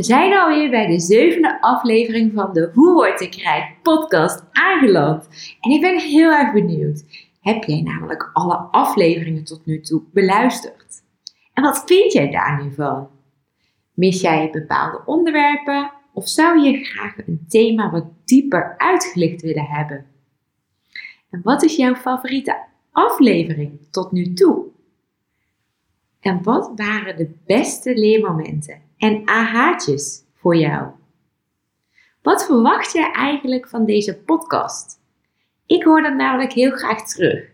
We zijn alweer bij de zevende aflevering van de Hoe Word ik Rijk podcast aangeland. En ik ben heel erg benieuwd. Heb jij namelijk alle afleveringen tot nu toe beluisterd? En wat vind jij daar nu van? Mis jij bepaalde onderwerpen? Of zou je graag een thema wat dieper uitgelicht willen hebben? En wat is jouw favoriete aflevering tot nu toe? En wat waren de beste leermomenten en ahaatjes voor jou? Wat verwacht jij eigenlijk van deze podcast? Ik hoor dat namelijk heel graag terug.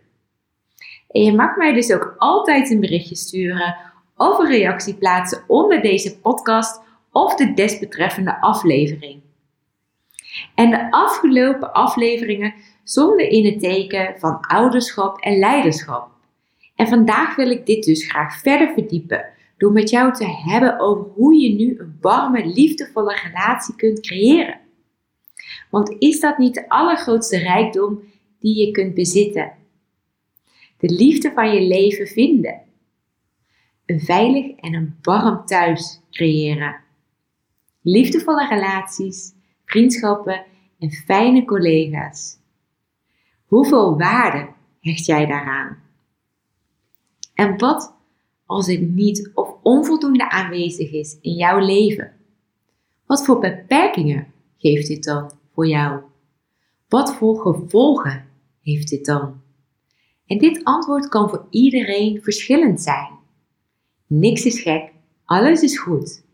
En je mag mij dus ook altijd een berichtje sturen of een reactie plaatsen onder deze podcast of de desbetreffende aflevering. En de afgelopen afleveringen stonden in het teken van ouderschap en leiderschap. En vandaag wil ik dit dus graag verder verdiepen door met jou te hebben over hoe je nu een warme, liefdevolle relatie kunt creëren. Want is dat niet de allergrootste rijkdom die je kunt bezitten? De liefde van je leven vinden. Een veilig en een warm thuis creëren. Liefdevolle relaties, vriendschappen en fijne collega's. Hoeveel waarde hecht jij daaraan? En wat als het niet of onvoldoende aanwezig is in jouw leven? Wat voor beperkingen geeft dit dan voor jou? Wat voor gevolgen heeft dit dan? En dit antwoord kan voor iedereen verschillend zijn. Niks is gek, alles is goed.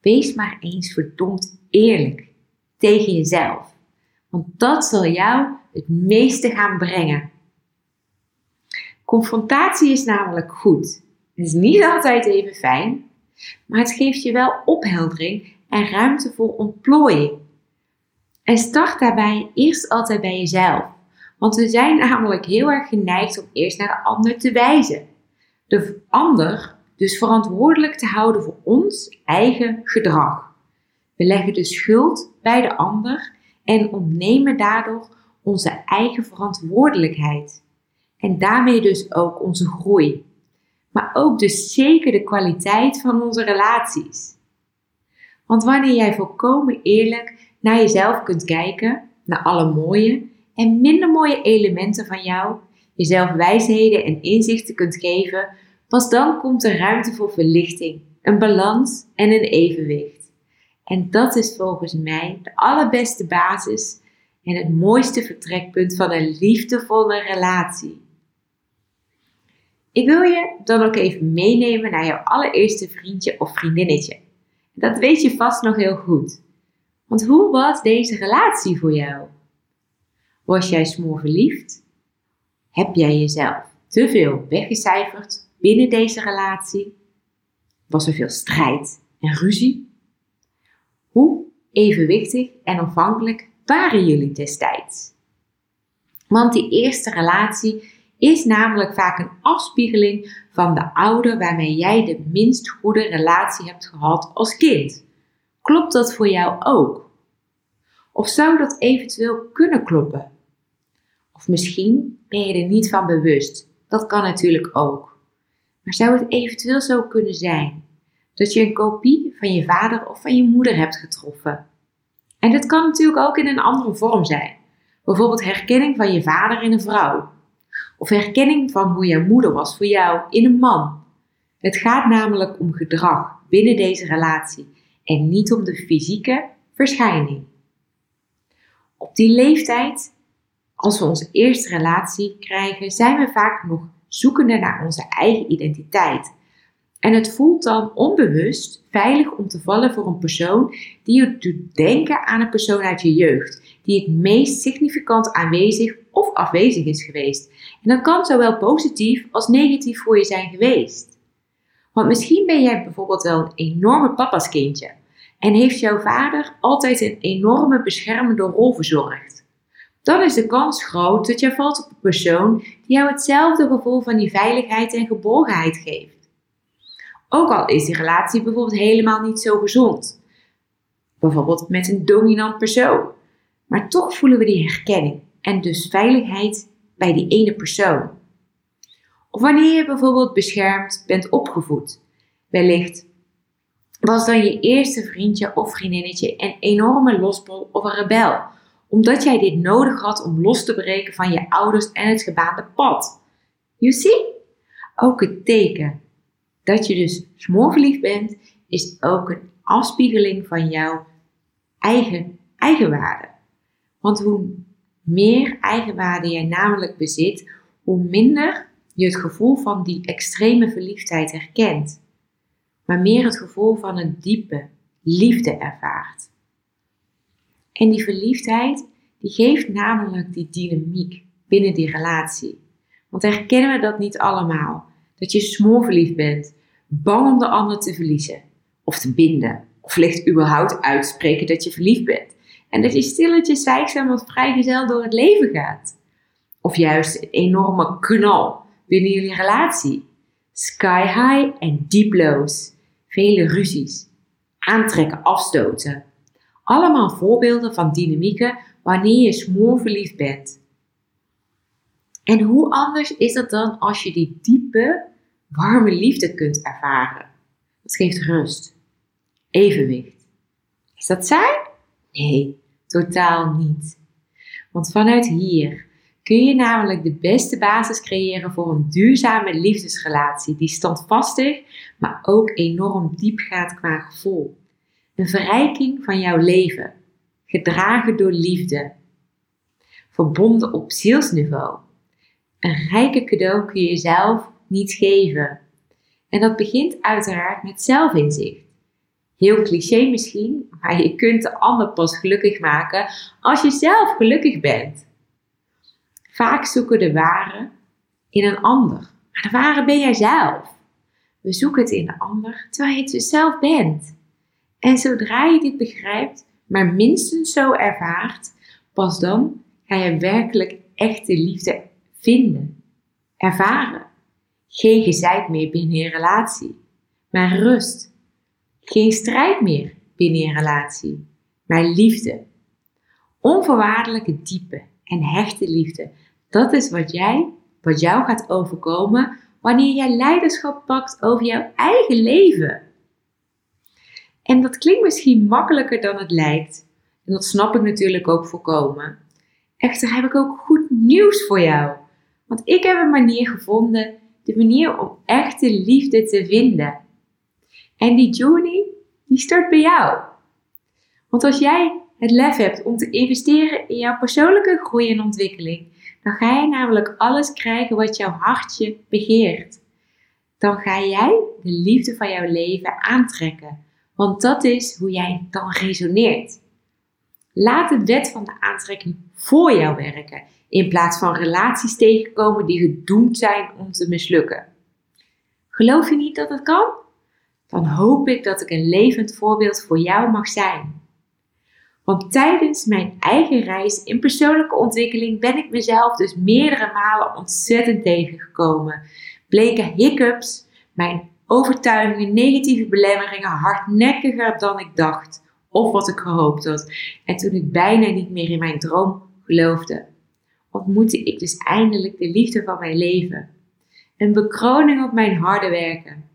Wees maar eens verdomd eerlijk tegen jezelf, want dat zal jou het meeste gaan brengen. Confrontatie is namelijk goed. Het is niet altijd even fijn, maar het geeft je wel opheldering en ruimte voor ontplooiing. En start daarbij eerst altijd bij jezelf, want we zijn namelijk heel erg geneigd om eerst naar de ander te wijzen. De ander dus verantwoordelijk te houden voor ons eigen gedrag. We leggen de schuld bij de ander en ontnemen daardoor onze eigen verantwoordelijkheid. En daarmee dus ook onze groei. Maar ook dus zeker de kwaliteit van onze relaties. Want wanneer jij volkomen eerlijk naar jezelf kunt kijken, naar alle mooie en minder mooie elementen van jou, jezelf wijsheden en inzichten kunt geven, pas dan komt er ruimte voor verlichting, een balans en een evenwicht. En dat is volgens mij de allerbeste basis en het mooiste vertrekpunt van een liefdevolle relatie. Ik wil je dan ook even meenemen naar jouw allereerste vriendje of vriendinnetje. Dat weet je vast nog heel goed. Want hoe was deze relatie voor jou? Was jij smoor verliefd? Heb jij jezelf te veel weggecijferd binnen deze relatie? Was er veel strijd en ruzie? Hoe evenwichtig en ontvankelijk waren jullie destijds? Want die eerste relatie is namelijk vaak een afspiegeling van de ouder waarmee jij de minst goede relatie hebt gehad als kind. Klopt dat voor jou ook? Of zou dat eventueel kunnen kloppen? Of misschien ben je er niet van bewust. Dat kan natuurlijk ook. Maar zou het eventueel zo kunnen zijn dat je een kopie van je vader of van je moeder hebt getroffen? En dit kan natuurlijk ook in een andere vorm zijn. Bijvoorbeeld herkenning van je vader in een vrouw of herkenning van hoe jouw moeder was voor jou in een man. Het gaat namelijk om gedrag binnen deze relatie en niet om de fysieke verschijning. Op die leeftijd, als we onze eerste relatie krijgen, zijn we vaak nog zoekende naar onze eigen identiteit. En het voelt dan onbewust veilig om te vallen voor een persoon die je doet denken aan een persoon uit je jeugd, die het meest significant aanwezig of afwezig is geweest. En dat kan zowel positief als negatief voor je zijn geweest. Want misschien ben jij bijvoorbeeld wel een enorme papa's kindje en heeft jouw vader altijd een enorme beschermende rol verzorgd. Dan is de kans groot dat je valt op een persoon die jou hetzelfde gevoel van die veiligheid en geborgenheid geeft. Ook al is die relatie bijvoorbeeld helemaal niet zo gezond. Bijvoorbeeld met een dominant persoon. Maar toch voelen we die herkenning en dus veiligheid bij die ene persoon. Of wanneer je bijvoorbeeld beschermd bent opgevoed. Wellicht was dan je eerste vriendje of vriendinnetje een enorme losbol of een rebel, omdat jij dit nodig had om los te breken van je ouders en het gebaande pad. You see? Ook het teken dat je dus smoorverliefd bent, is ook een afspiegeling van jouw eigen eigenwaarde. Want hoe meer eigenwaarde jij namelijk bezit, hoe minder je het gevoel van die extreme verliefdheid herkent, maar meer het gevoel van een diepe liefde ervaart. En die verliefdheid, die geeft namelijk die dynamiek binnen die relatie. Want herkennen we dat niet allemaal? Dat je smoorverliefd bent, bang om de ander te verliezen of te binden, of licht überhaupt uitspreken dat je verliefd bent. En dat je stilletjes zwijgzaam als vrijgezel door het leven gaat. Of juist een enorme knal binnen jullie relatie. Sky high en deep lows. Vele ruzies. Aantrekken, afstoten. Allemaal voorbeelden van dynamieken wanneer je smoorverliefd bent. En hoe anders is dat dan als je die diepe, warme liefde kunt ervaren? Dat geeft rust, evenwicht. Is dat saai? Nee, totaal niet. Want vanuit hier kun je namelijk de beste basis creëren voor een duurzame liefdesrelatie die standvastig, maar ook enorm diep gaat qua gevoel. Een verrijking van jouw leven, gedragen door liefde, verbonden op zielsniveau. Een rijke cadeau kun je jezelf niet geven. En dat begint uiteraard met zelfinzicht. Heel cliché misschien, maar je kunt de ander pas gelukkig maken als je zelf gelukkig bent. Vaak zoeken de ware in een ander. Maar de ware ben jij zelf. We zoeken het in de ander terwijl je het dus zelf bent. En zodra je dit begrijpt, maar minstens zo ervaart, pas dan ga je werkelijk echte liefde vinden, ervaren. Geen gezeik meer binnen je relatie, maar rust. Geen strijd meer binnen je relatie, maar liefde. Onvoorwaardelijke diepe en hechte liefde dat is wat jij, wat jou gaat overkomen wanneer jij leiderschap pakt over jouw eigen leven. En dat klinkt misschien makkelijker dan het lijkt. En dat snap ik natuurlijk ook voorkomen. Echter heb ik ook goed nieuws voor jou. Want ik heb een manier gevonden, de manier om echte liefde te vinden. En die journey, die start bij jou. Want als jij het lef hebt om te investeren in jouw persoonlijke groei en ontwikkeling, dan ga je namelijk alles krijgen wat jouw hartje begeert. Dan ga jij de liefde van jouw leven aantrekken. Want dat is hoe jij dan resoneert. Laat de wet van de aantrekking voor jou werken. In plaats van relaties tegenkomen die gedoemd zijn om te mislukken. Geloof je niet dat het kan? Dan hoop ik dat ik een levend voorbeeld voor jou mag zijn. Want tijdens mijn eigen reis in persoonlijke ontwikkeling ben ik mezelf dus meerdere malen ontzettend tegengekomen. Bleken hiccups, mijn overtuigingen, negatieve belemmeringen hardnekkiger dan ik dacht of wat ik gehoopt had. En toen ik bijna niet meer in mijn droom geloofde, ontmoette ik dus eindelijk de liefde van mijn leven. Een bekroning op mijn harde werken.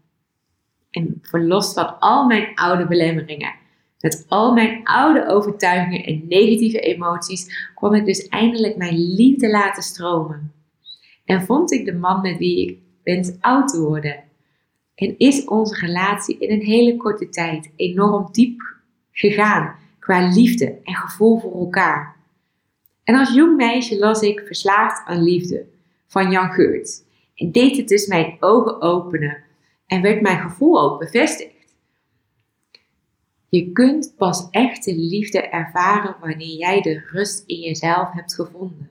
En verlost van al mijn oude belemmeringen met al mijn oude overtuigingen en negatieve emoties kon ik dus eindelijk mijn liefde laten stromen. En vond ik de man met wie ik wens oud te worden. En is onze relatie in een hele korte tijd enorm diep gegaan qua liefde en gevoel voor elkaar. En als jong meisje las ik Verslaafd aan Liefde van Jan Geurt. En deed het dus mijn ogen openen en werd mijn gevoel ook bevestigd. Je kunt pas echte liefde ervaren wanneer jij de rust in jezelf hebt gevonden.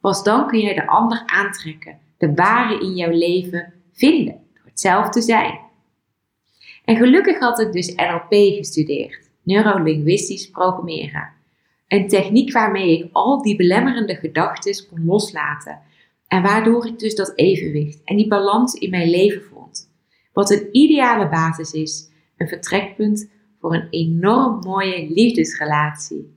Pas dan kun jij de ander aantrekken, de ware in jouw leven vinden, door het zelf te zijn. En gelukkig had ik dus NLP gestudeerd, neurolinguistisch programmeren. Een techniek waarmee ik al die belemmerende gedachten kon loslaten. En waardoor ik dus dat evenwicht en die balans in mijn leven. Wat een ideale basis is, een vertrekpunt voor een enorm mooie liefdesrelatie.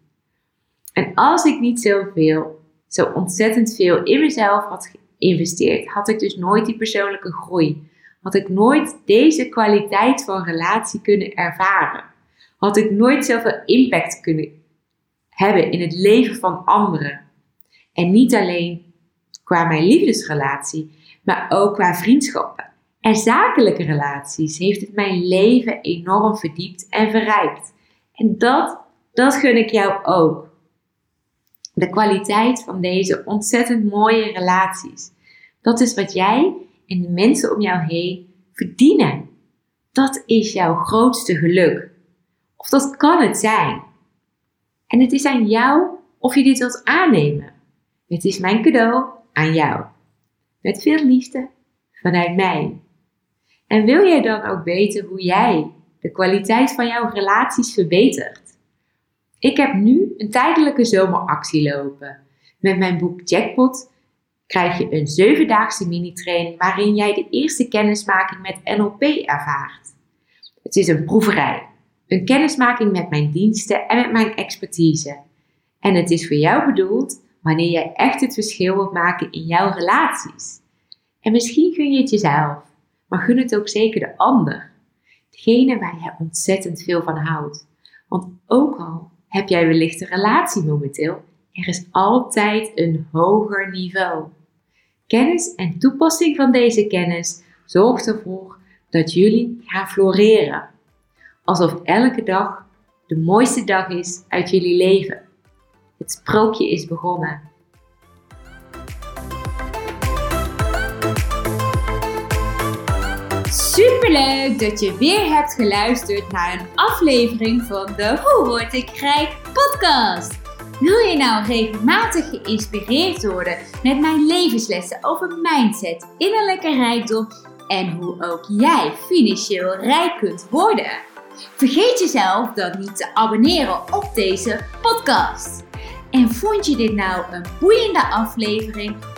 En als ik niet zoveel, zo ontzettend veel in mezelf had geïnvesteerd, had ik dus nooit die persoonlijke groei. Had ik nooit deze kwaliteit van relatie kunnen ervaren. Had ik nooit zoveel impact kunnen hebben in het leven van anderen. En niet alleen qua mijn liefdesrelatie, maar ook qua vriendschappen en zakelijke relaties heeft het mijn leven enorm verdiept en verrijkt. En dat, dat gun ik jou ook. De kwaliteit van deze ontzettend mooie relaties. Dat is wat jij en de mensen om jou heen verdienen. Dat is jouw grootste geluk. Of dat kan het zijn. En het is aan jou of je dit wilt aannemen. Het is mijn cadeau aan jou. Met veel liefde vanuit mij. En wil jij dan ook weten hoe jij de kwaliteit van jouw relaties verbetert? Ik heb nu een tijdelijke zomeractie lopen. Met mijn boek Jackpot krijg je een zevendaagse mini-training waarin jij de eerste kennismaking met NLP ervaart. Het is een proeverij, een kennismaking met mijn diensten en met mijn expertise. En het is voor jou bedoeld wanneer jij echt het verschil wilt maken in jouw relaties. En misschien kun je het jezelf, maar gun het ook zeker de ander. Degene waar jij ontzettend veel van houdt. Want ook al heb jij wellicht een relatie momenteel, er is altijd een hoger niveau. Kennis en toepassing van deze kennis zorgt ervoor dat jullie gaan floreren. Alsof elke dag de mooiste dag is uit jullie leven. Het sprookje is begonnen. Superleuk dat je weer hebt geluisterd naar een aflevering van de Hoe Word ik Rijk podcast. Wil je nou regelmatig geïnspireerd worden met mijn levenslessen over mindset, innerlijke rijkdom en hoe ook jij financieel rijk kunt worden? Vergeet jezelf dan niet te abonneren op deze podcast. En vond je dit nou een boeiende aflevering?